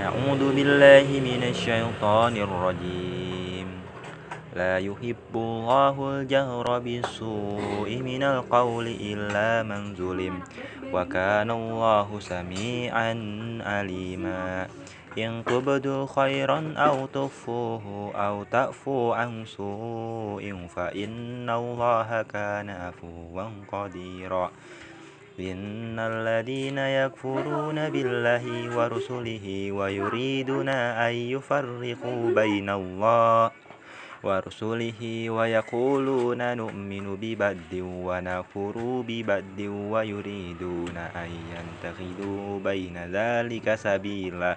أعوذ بالله من الشيطان الرجيم. لا يحب الله الجهر بالسوء من القول إلا من ظلم وكان الله سميعا عليما. إن تبدوا خيرا أو تخفوه أو تعفو عن سوء فإن الله كان عفوا قديرا. إن الذين يكفرون بالله ورسله ويريدون أن يفرقوا بين الله ورسله ويقولون نؤمن ببد ونكفر ببد ويريدون أن ينتخذوا بين ذلك سبيلا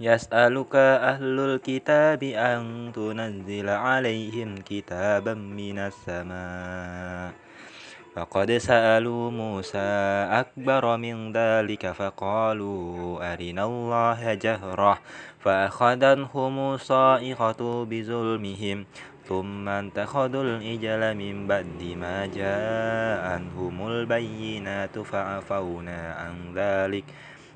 يسألك أهل الكتاب أن تنزل عليهم كتابا من السماء. فقد سألوا موسى أكبر من ذلك فقالوا أرنا الله جهرة. فأخذتهم الصائقة بظلمهم ثم اتخذوا الإجل من بعد ما جاءهم البينات فعفونا عن ذلك.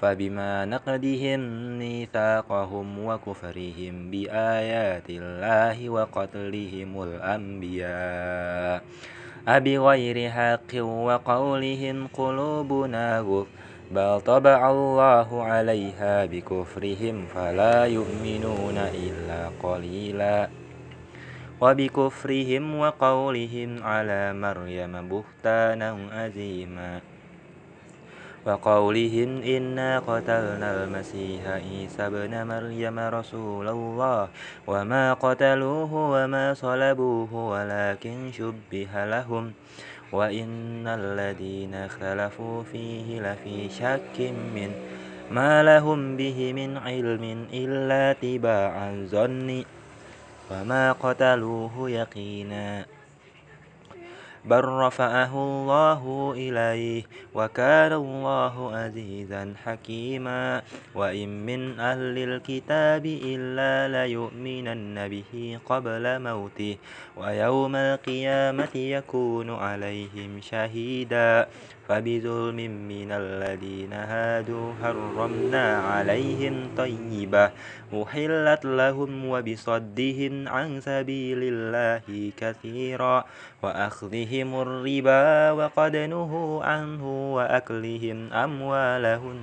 فبما نقدهم ميثاقهم وكفرهم بآيات الله وقتلهم الأنبياء أبغير حق وقولهم قلوبنا غف بل طبع الله عليها بكفرهم فلا يؤمنون إلا قليلا. وبكفرهم وقولهم على مريم بهتانا عظيما. وقولهم إنا قتلنا المسيح عيسى ابن مريم رسول الله. وما قتلوه وما صلبوه ولكن شبه لهم. وإن الذين اختلفوا فيه لفي شك من ما لهم به من علم إلا تباع الظن. وما قتلوه يقينا. بل رفعه الله إليه وكان الله عزيزا حكيما. وإن من أهل الكتاب إلا ليؤمنن به قبل موته ويوم القيامة يكون عليهم شهيدا. فبظلم من الذين هادوا حرمنا عليهم طيبة أحلت لهم وبصدهم عن سبيل الله كثيرا وأخذهم الربا وقد نهوا عنه وأكلهم أموالهم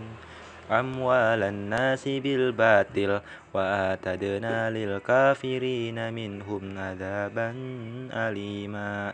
أموال الناس بالباطل وآتدنا للكافرين منهم عذابا أليما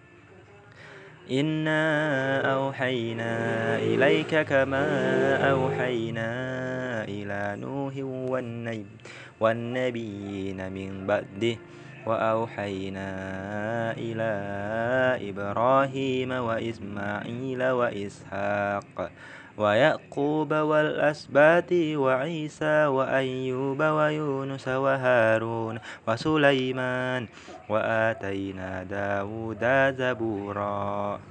إنا أوحينا إليك كما أوحينا إلى نوح والنبيين من بعده وأوحينا إلى إبراهيم وإسماعيل وإسحاق ويعقوب والأسبات وعيسى وأيوب ويونس وهارون وسليمان وآتينا داود زبورا.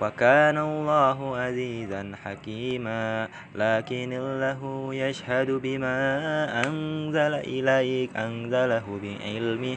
وكان الله عزيزا حكيما. لكن الله يشهد بما أنزل إليك أنزله بعلمه.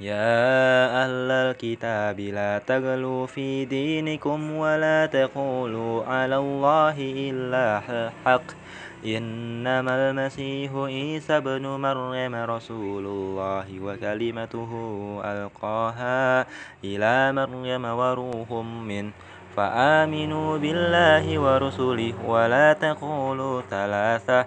يا أهل الكتاب لا تغلوا في دينكم ولا تقولوا على الله إلا الحق إنما المسيح عيسى بن مريم رسول الله وكلمته ألقاها إلى مريم وروح منه فآمنوا بالله ورسله ولا تقولوا ثلاثة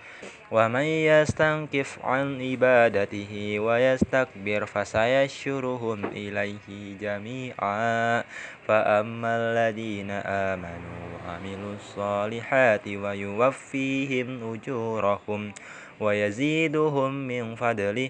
ومن يستنكف عن عبادته ويستكبر فسيشرهم إليه جميعا. فأما الذين آمنوا وعملوا الصالحات ويوفيهم أجورهم ويزيدهم من فضله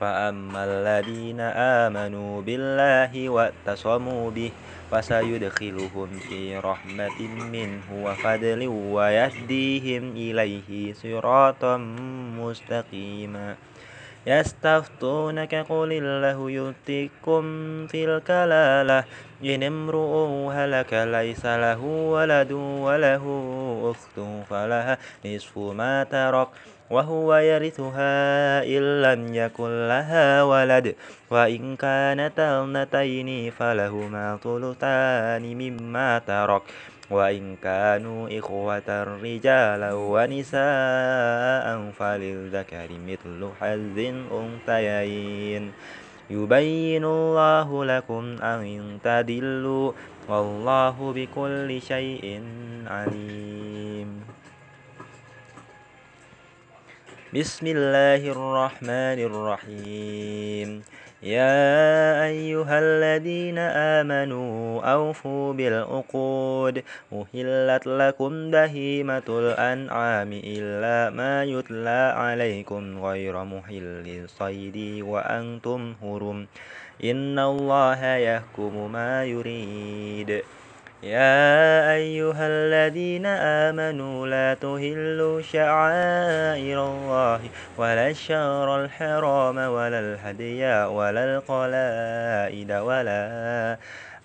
فأما الذين آمنوا بالله واتصموا به فسيدخلهم في رحمة منه وفضل ويهديهم إليه صراطا مستقيما يستفتونك قل الله يؤتيكم في الكلالة إن امرؤ هلك ليس له ولد وله أخت فلها نصف ما ترك وهو يرثها إن لم يكن لها ولد وإن كانت اثنتين فلهما ثلثان مما ترك. وإن كانوا إخوة رجالا ونساء فللذكر مثل حظ الأنثيين. يبين الله لكم أن تدلوا والله بكل شيء عليم. بسم الله الرحمن الرحيم يا أيها الذين آمنوا أوفوا بالعقود أهلت لكم بهيمة الأنعام إلا ما يتلى عليكم غير محل الصيد وأنتم هرم إن الله يحكم ما يريد يا أيها الذين آمنوا لا تهلوا شعائر الله ولا الشهر الحرام ولا الهدي ولا القلائد ولا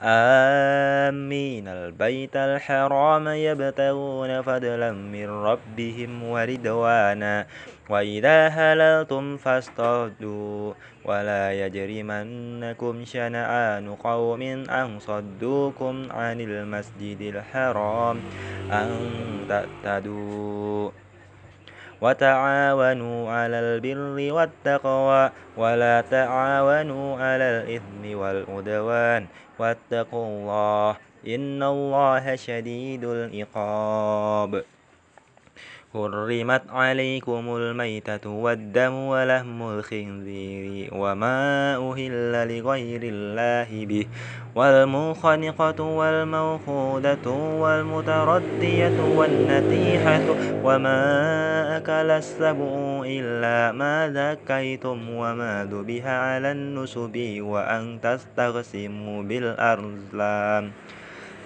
آمين. البيت الحرام يبتغون فضلا من ربهم ورضوانا. وإذا هللتم فاصطادوا ولا يجرمنكم شنآن قوم أن صدوكم عن المسجد الحرام أن تعتدوا وتعاونوا على البر والتقوى ولا تعاونوا على الإثم والعدوان واتقوا الله إن الله شديد العقاب حرمت عليكم الميتة والدم ولهم الخنزير وما أهل لغير الله به والمنخنقة والموخودة والمتردية والنتيحة وما أكل السبع إلا ما ذكيتم وما ذبح على النسب وأن تستقسموا بالأرزلام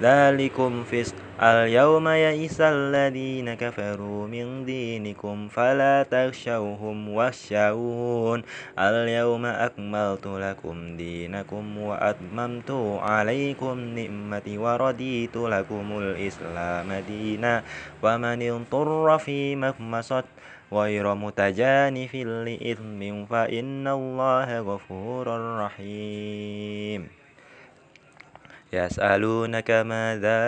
ذلكم فسق اليوم يئس الذين كفروا من دينكم فلا تخشوهم واخشون اليوم أكملت لكم دينكم وأتممت عليكم نعمتي ورضيت لكم الإسلام دينا. ومن اضطر في مخمصة غير متجانف لإثم فإن الله غفور رحيم. يسألونك ماذا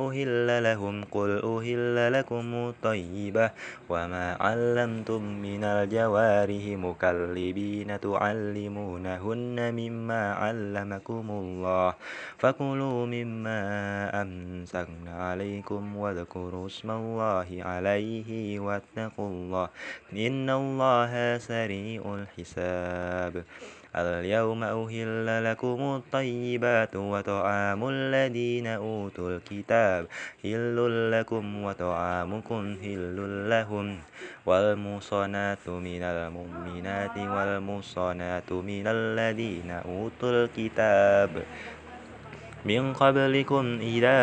أهل لهم قل أهل لكم الطيبة وما علمتم من الجوارح مكلبين تعلمونهن مما علمكم الله فكلوا مما أمسكنا عليكم واذكروا اسم الله عليه واتقوا الله إن الله سريع الحساب اليوم أهل لكم الطيبات وطعام الذين أوتوا الكتاب. هل لكم وطعامكم هل لهم؟ والمصنات من المؤمنات والمصنات من الذين أوتوا الكتاب. من قبلكم إذا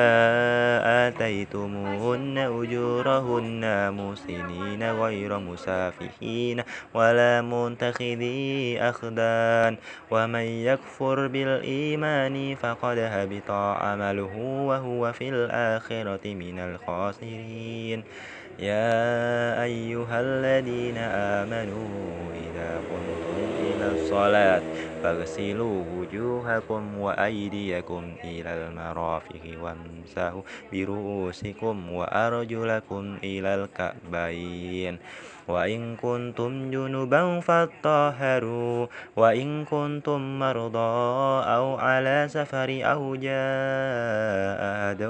آتيتموهن أجورهن مسنين غير مسافحين ولا منتخذي أخدان ومن يكفر بالإيمان فقد هبط عمله وهو في الآخرة من الخاسرين. يا أيها الذين آمنوا إذا قمتم الصلاة فاغسلوا وجوهكم وأيديكم إلى المرافق وامسحوا برؤوسكم وأرجلكم إلى الكعبين. وإن كنتم جنبا فاطهروا وإن كنتم مرضى أو على سفر أو جاء أحد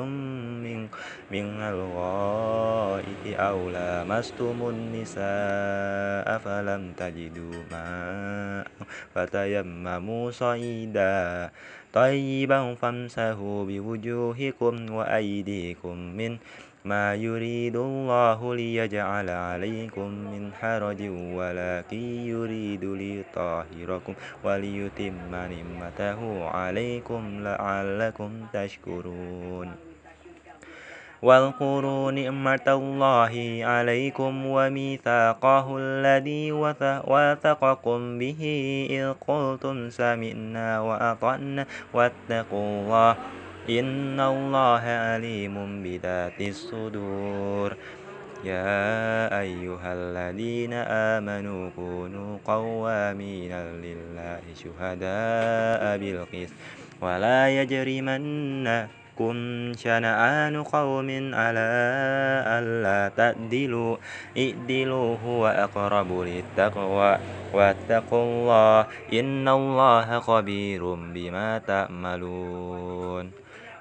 من من الغائط أو لامستم النساء فلم تجدوا ماء فتيمموا صعيدا طيبا فامسحوا بوجوهكم وأيديكم من ما يريد الله ليجعل عليكم من حرج ولكن يريد ليطهركم وليتم نعمته عليكم لعلكم تشكرون. واذكروا نعمة الله عليكم وميثاقه الذي وثقكم به إذ قلتم سمعنا وأطعنا واتقوا الله إن الله عليم بذات الصدور يا أيها الذين آمنوا كونوا قوامين لله شهداء بالقسط ولا يجرمنكم شنآن قوم على ألا تعدلوا اعدلوا هو أقرب للتقوى واتقوا الله إن الله خبير بما تعملون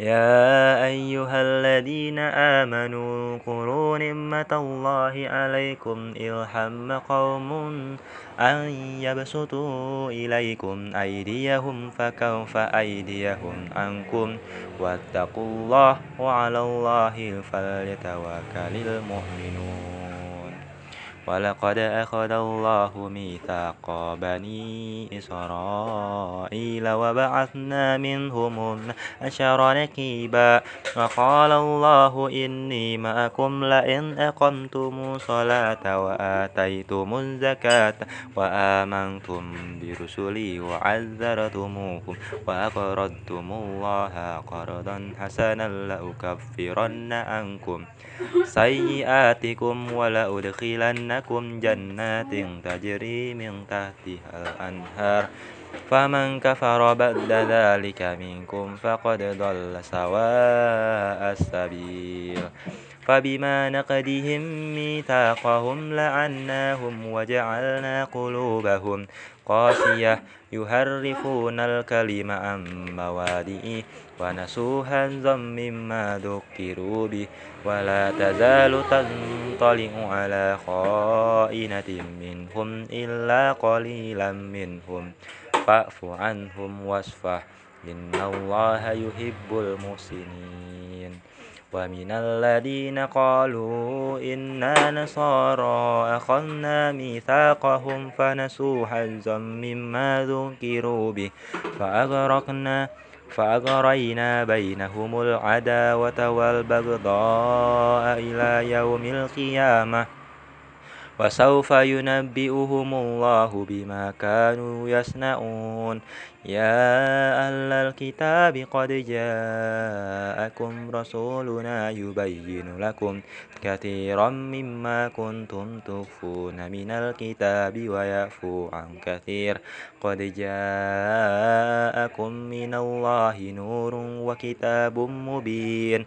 يا أيها الذين آمنوا اذكروا نعمة الله عليكم إذ هم قوم أن يبسطوا إليكم أيديهم فكوف أيديهم عنكم واتقوا الله وعلى الله فليتوكل المؤمنون. ولقد أخذ الله ميثاق بني إسرائيل وبعثنا منهم عشر نكيبا وقال الله إني معكم لئن أقمتم الصلاة وآتيتم الزكاة وآمنتم برسلي وعذرتموهم وأقرضتم الله قرضا حسنا لأكفرن عنكم سيئاتكم ولأدخلنكم جنات تجري من تحتها الأنهار. فمن كفر بعد ذلك منكم فقد ضل سواء السبيل. فبما نقدهم ميثاقهم لعناهم وجعلنا قلوبهم قاسية. يهرفون الكلم عن موادئه ونسوا حظا مما ذكروا به. ولا تزال تنطلع على خائنة منهم إلا قليلا منهم. فاعف عنهم واصفح إن الله يحب المحسنين. ومن الذين قالوا إنا نصارى أخذنا ميثاقهم فنسوا حظا مما ذكروا به فأغرقنا فأغرينا بينهم العداوة والبغضاء إلى يوم القيامة. وسوف ينبئهم الله بما كانوا يصنعون. يا أهل الكتاب قد جاءكم رسولنا يبين لكم كثيرا مما كنتم تخفون من الكتاب ويعفو عن كثير. قد جاءكم من الله نور وكتاب مبين.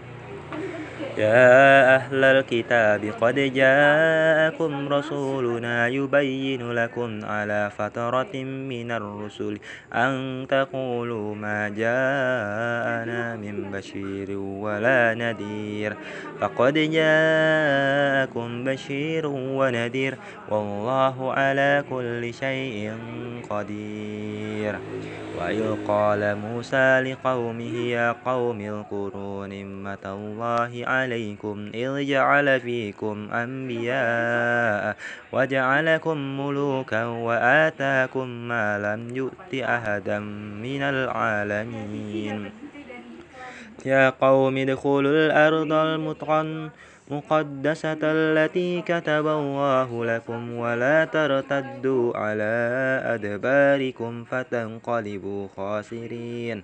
يا أهل الكتاب قد جاءكم رسولنا يبين لكم على فترة من الرسل أن تقولوا ما جاءنا من بشير ولا نذير. فقد جاءكم بشير ونذير والله على كل شيء قدير. وإذ قال موسى لقومه يا قوم اذكروا الله عليكم إذ جعل فيكم أنبياء وجعلكم ملوكا وآتاكم ما لم يؤت أحدا من العالمين. يا قوم ادخلوا الأرض المطعن مقدسة التي كتب الله لكم ولا ترتدوا على أدباركم فتنقلبوا خاسرين.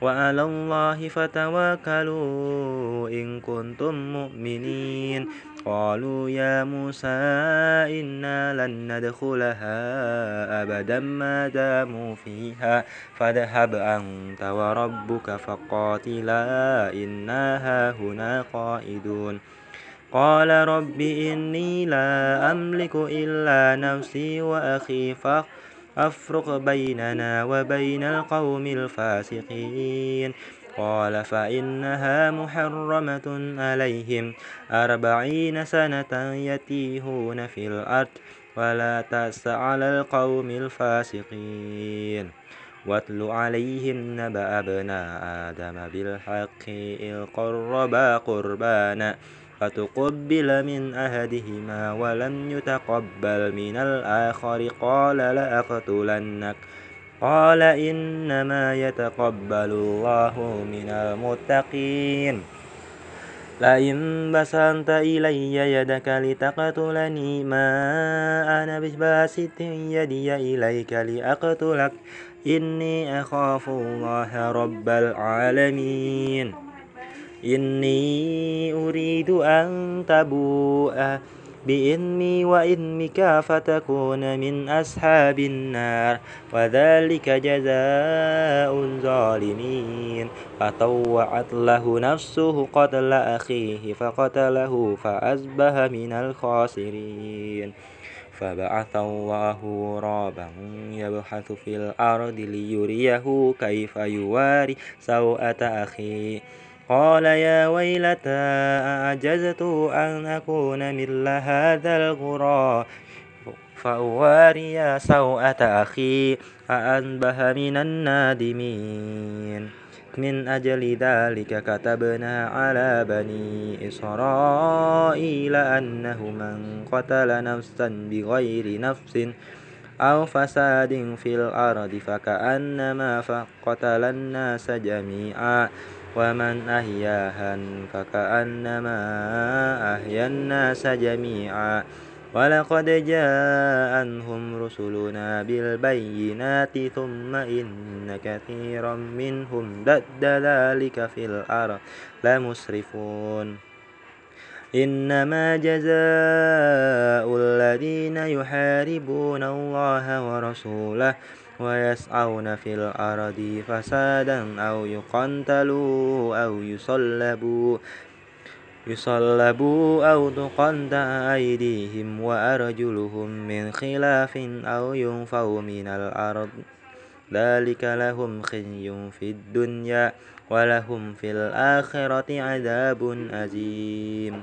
وعلى الله فتوكلوا إن كنتم مؤمنين. قالوا يا موسى إنا لن ندخلها أبدا ما داموا فيها. فاذهب أنت وربك فقاتلا إنا هاهنا قائدون قال رب إني لا أملك إلا نفسي وأخي فأفرق بيننا وبين القوم الفاسقين. قال فإنها محرمة عليهم. أربعين سنة يتيهون في الأرض ولا تأس على القوم الفاسقين. واتل عليهم نبأ ابناء آدم بالحق إذ قربا قربانا. فتقبل من أحدهما ولم يتقبل من الآخر قال لأقتلنك قال إنما يتقبل الله من المتقين لئن بسطت إلي يدك لتقتلني ما أنا باسط يدي إليك لأقتلك إني أخاف الله رب العالمين إني أريد أن تبوء بإني وإنك فتكون من أصحاب النار وذلك جزاء الظالمين. فطوعت له نفسه قتل أخيه فقتله فأصبح من الخاسرين. فبعث الله غرابا يبحث في الأرض ليريه كيف يواري سوءة أخيه. قال يا ويلتى أعجزت أن أكون مثل هذا الغراب فأواري سوءة أخي فأنبه من النادمين. من أجل ذلك كتبنا على بني إسرائيل أنه من قتل نفسا بغير نفس أو فساد في الأرض فكأنما قتل الناس جميعا. ومن أحياها فكأنما أحيا الناس جميعا. ولقد جاءنهم رسلنا بالبينات ثم إن كثيرا منهم ضد ذلك في الأرض لمسرفون. إنما جزاء الذين يحاربون الله ورسوله ويسعون في الأرض فسادا أو يقتلوا أو يصلبوا يصلبوا أو تقطع أيديهم وأرجلهم من خلاف أو ينفوا من الأرض. ذلك لهم خزي في الدنيا ولهم في الآخرة عذاب أزيم.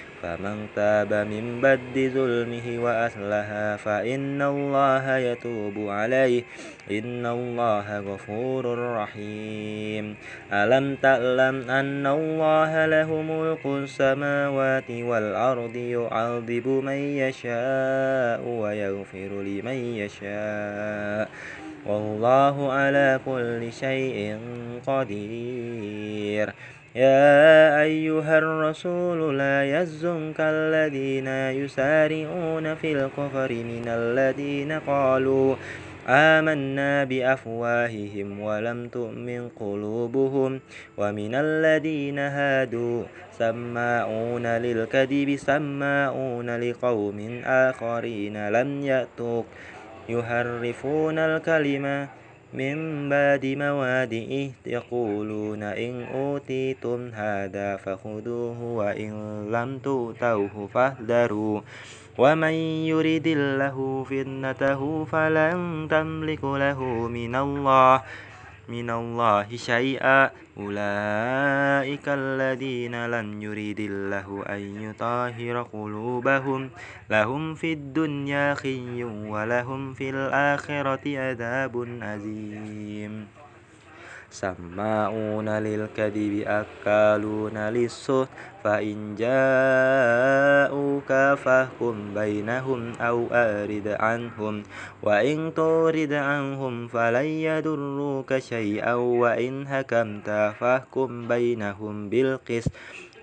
فمن تاب من بد ظلمه وأصلها فإن الله يتوب عليه إن الله غفور رحيم. ألم تعلم أن الله له ملك السماوات والأرض يعذب من يشاء ويغفر لمن يشاء والله على كل شيء قدير يا أيها الرسول لا يزنك الذين يسارعون في الكفر من الذين قالوا آمنا بأفواههم ولم تؤمن قلوبهم ومن الذين هادوا سماعون للكذب سماعون لقوم آخرين لم يأتوك يحرفون الكلمة من بعد موادئه يقولون إن أوتيتم هذا فخذوه وإن لم تؤتوه فاهذروا ومن يرد الله فتنته فلن تملك له من الله. من الله شيئا. أولئك الذين لم يريد الله أن يطهر قلوبهم. لهم في الدنيا خي ولهم في الآخرة عذاب عظيم سماعون للكذب أكالون للسحت فإن جاءوك فاحكم بينهم أو أعرض عنهم وإن تعرض عنهم فلن يضروك شيئا وإن حكمت فاحكم بينهم بالقسط.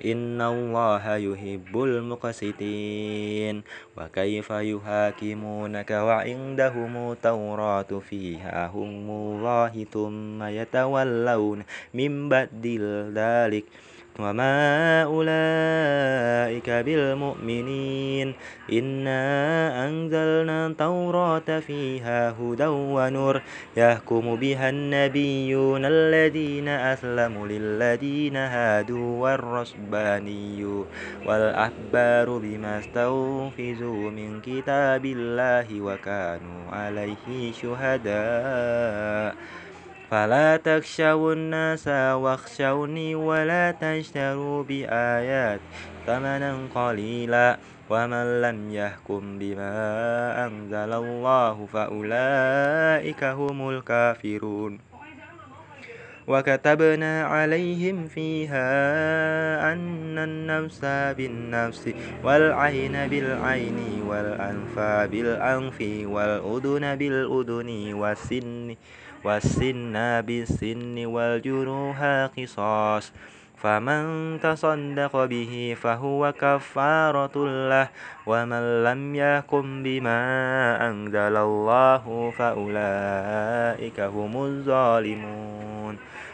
إن الله يحب المقسطين وكيف يحاكمونك وعندهم التوراة فيها هم الله ثم يتولون من بعد ذلك وما أولئك بالمؤمنين إنا أنزلنا التوراة فيها هدى ونور يحكم بها النبيون الذين أسلموا للذين هادوا والرسباني والأحبار بما استوفزوا من كتاب الله وكانوا عليه شهداء فلا تخشوا الناس واخشوني ولا تشتروا بآيات ثمنا قليلا ومن لم يحكم بما أنزل الله فأولئك هم الكافرون. وكتبنا عليهم فيها أن النفس بالنفس والعين بالعين والأنف بالأنف والأذن بالأذن والسن والسن بالسن والجروح قصاص فمن تصدق به فهو كفارة له ومن لم يحكم بما أنزل الله فأولئك هم الظالمون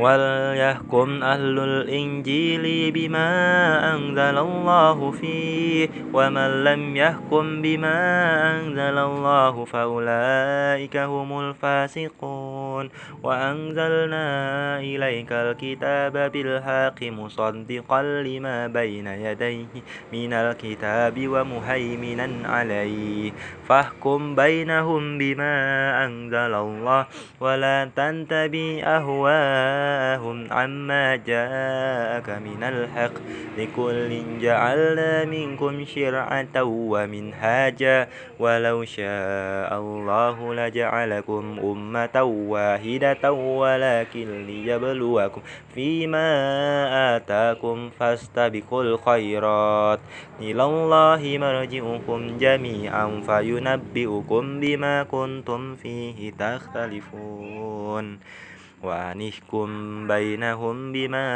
وليحكم أهل الإنجيل بما أنزل الله فيه ومن لم يحكم بما أنزل الله فأولئك هم الفاسقون. وأنزلنا إليك الكتاب بالحق مصدقا لما بين يديه من الكتاب ومهيمنا عليه. فاحكم بينهم بما أنزل الله ولا تنتبي أهواءهم نهاهم عما جاءك من الحق لكل جعلنا منكم شرعة ومنهاجا ولو شاء الله لجعلكم أمة واحدة ولكن ليبلوكم فيما آتاكم فاستبقوا الخيرات إلى الله مرجعكم جميعا فينبئكم بما كنتم فيه تختلفون وأنحكم بينهم بما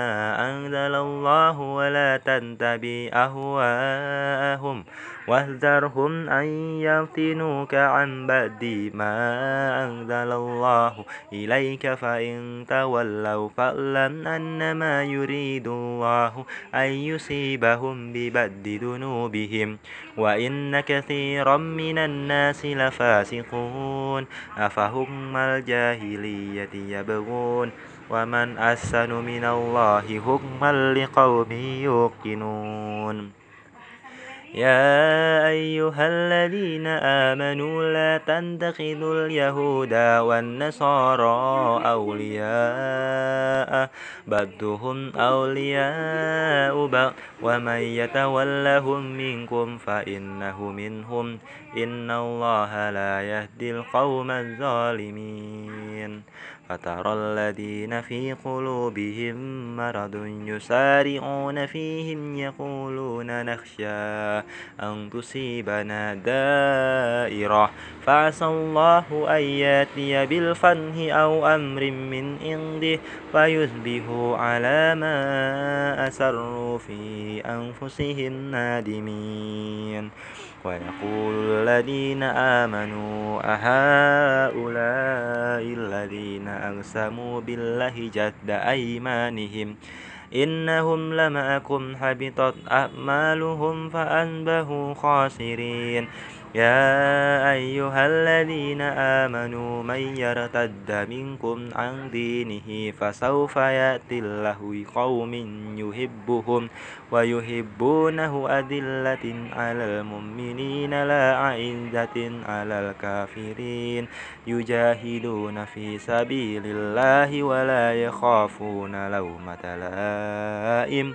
أنزل الله ولا تتبع أهواءهم واحذرهم أن يفتنوك عن بعد ما أنزل الله إليك فإن تولوا فاعلم أنما يريد الله أن يصيبهم ببعد ذنوبهم وإن كثيرا من الناس لفاسقون أفهم الجاهلية يبغون ومن أحسن من الله حكما لقوم يوقنون يا أيها الذين آمنوا لا تتخذوا اليهود والنصارى أولياء بعضهم أولياء بعض ومن يتولهم منكم فإنه منهم. إن الله لا يهدي القوم الظالمين فترى الذين في قلوبهم مرض يسارعون فيهم يقولون نخشى أن تصيبنا دائرة فعسى الله أن ياتي بالفنه أو أمر من عنده فيصبحوا على ما أسروا في أنفسهم نادمين ويقول الذين آمنوا أهؤلاء الذين أقسموا بالله جد أيمانهم إنهم لمعكم حبطت أعمالهم فأنبهوا خاسرين. يا أيها الذين آمنوا من يرتد منكم عن دينه فسوف يأتي الله قوم يحبهم ويحبونه أذلة على المؤمنين لا أعزة على الكافرين يجاهدون في سبيل الله ولا يخافون لومة لائم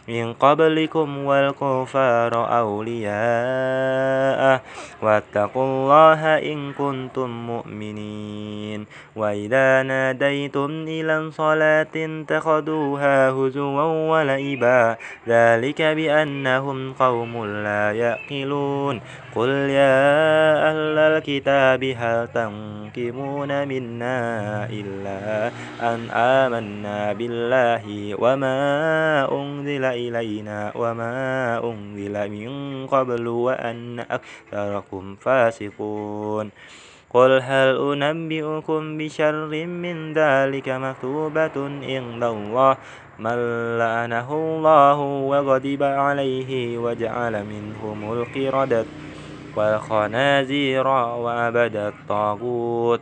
من قبلكم والكفار أولياء. واتقوا الله إن كنتم مؤمنين. وإذا ناديتم إلى الصلاة اتخذوها هزوا ولعبا. ذلك بأنهم قوم لا يعقلون قل يا أهل الكتاب هل تنكمون منا إلا أن آمنا بالله وما أنزل إلينا وما أنزل من قبل وأن أكثركم فاسقون قل هل أنبئكم بشر من ذلك مثوبة عند الله من لعنه الله وغضب عليه وجعل منهم القردة والخنازير وعبد الطاغوت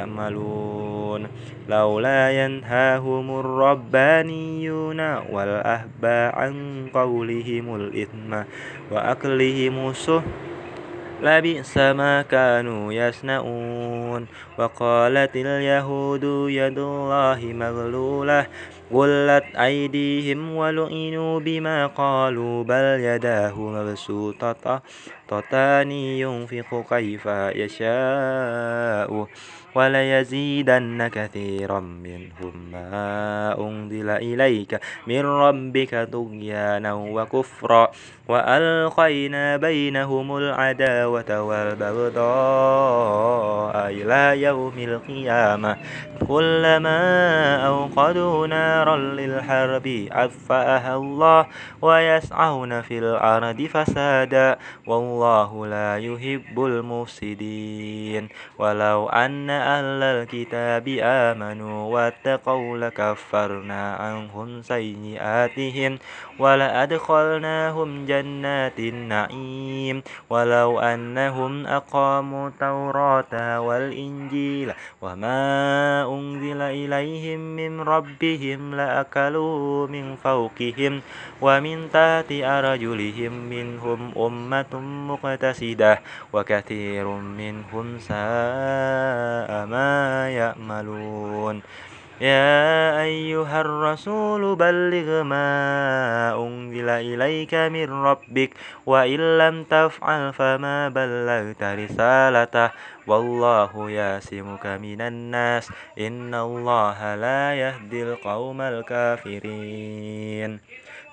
يعملون. لولا ينهاهم الربانيون والأهباء عن قولهم الإثم وأكلهم السهل لبئس ما كانوا يصنعون. وقالت اليهود يد الله مغلولة غلت أيديهم ولئنوا بما قالوا بل يداه مبسوطتان ينفق كيف يشاء وليزيدن كثيرا منهم ما أنزل إليك من ربك طغيانا وكفرا وألقينا بينهم العداوة والبغضاء إلى يوم القيامة كلما أوقدوا نارا للحرب أطفأها الله ويسعون في الأرض فسادا والله لا يحب المفسدين. ولو أن أهل الكتاب آمنوا واتقوا لكفرنا عنهم سيئاتهم ولأدخلناهم جنات النعيم. ولو أنهم أقاموا التوراة والإنجيل وما أنزل إليهم من ربهم لأكلوا من فوقهم ومن تحت أرجلهم منهم أمة مقتصدة وكثير منهم ساء ما يعملون يا أيها الرسول بلغ ما أنزل إليك من ربك وإن لم تفعل فما بلغت رسالته والله ياسمك من الناس إن الله لا يهدي القوم الكافرين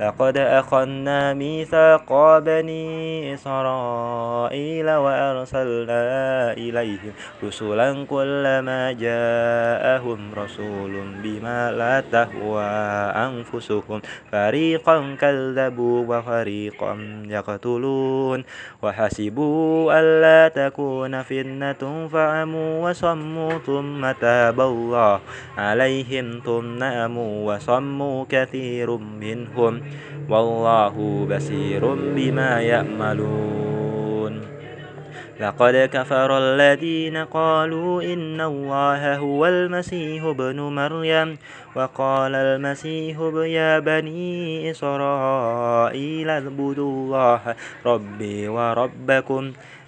لقد أخذنا ميثاق بني إسرائيل وأرسلنا إليهم رسلا كلما جاءهم رسول بما لا تهوى أنفسهم. فريقا كذبوا وفريقا يقتلون. وحسبوا ألا تكون فتنة فعموا وصموا ثم تاب الله عليهم ثم أموا وصموا كثير منهم والله بصير بما يعملون. لقد كفر الذين قالوا إن الله هو المسيح ابن مريم وقال المسيح يا بني إسرائيل اعبدوا الله ربي وربكم.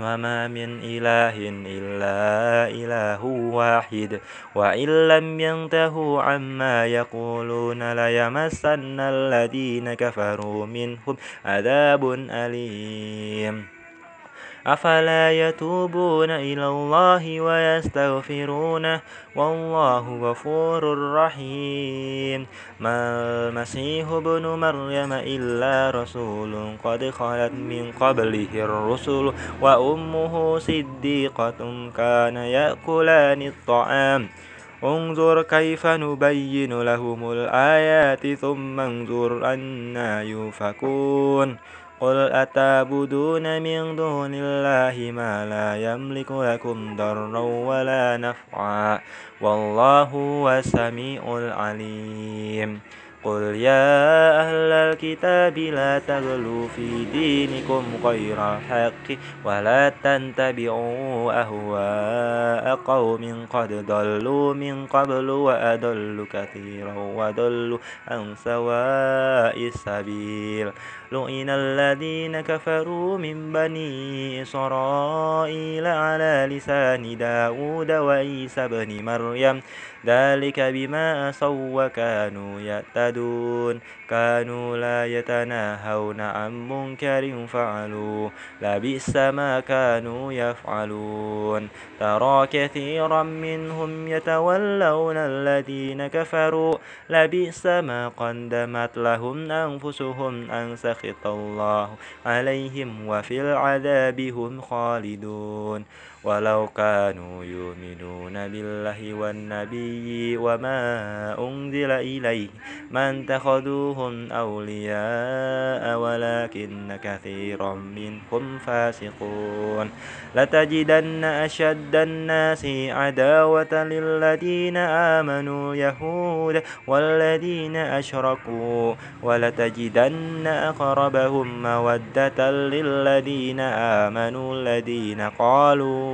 وما من إله إلا إله واحد. وإن لم ينتهوا عما يقولون ليمسن الذين كفروا منهم عذاب أليم. أفلا يتوبون إلى الله ويستغفرونه والله غفور رحيم. ما المسيح ابن مريم إلا رسول قد خلت من قبله الرسل وأمه صديقة كان يأكلان الطعام. انظر كيف نبين لهم الآيات ثم انظر أنا يؤفكون قل أتعبدون من دون الله ما لا يملك لكم ضرا ولا نفعا والله هو السميع العليم قل يا أهل الكتاب لا تغلوا في دينكم غير الحق ولا تتبعوا أهواء قوم قد ضلوا من قبل وأضلوا كثيرا وضلوا عن سواء السبيل لئن الذين كفروا من بني إسرائيل على لسان داود وعيسى بن مريم ذلك بما أصوا وكانوا يعتدون كانوا لا يتناهون عن منكر فعلوا لبئس ما كانوا يفعلون ترى كثيرا منهم يتولون الذين كفروا لبئس ما قدمت لهم أنفسهم أن سخط الله عليهم وفي العذاب هم خالدون ولو كانوا يؤمنون بالله والنبي وما أنزل إليه ما اتخذوهم أولياء ولكن كثيرا منهم فاسقون. لتجدن أشد الناس عداوة للذين آمنوا يهود والذين أشركوا. ولتجدن أقربهم مودة للذين آمنوا الذين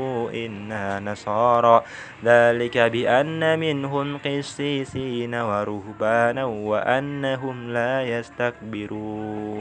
قالوا إنا نصارى. ذلك بأن منهم قسيسين ورهبانا وأنهم لا يستكبرون.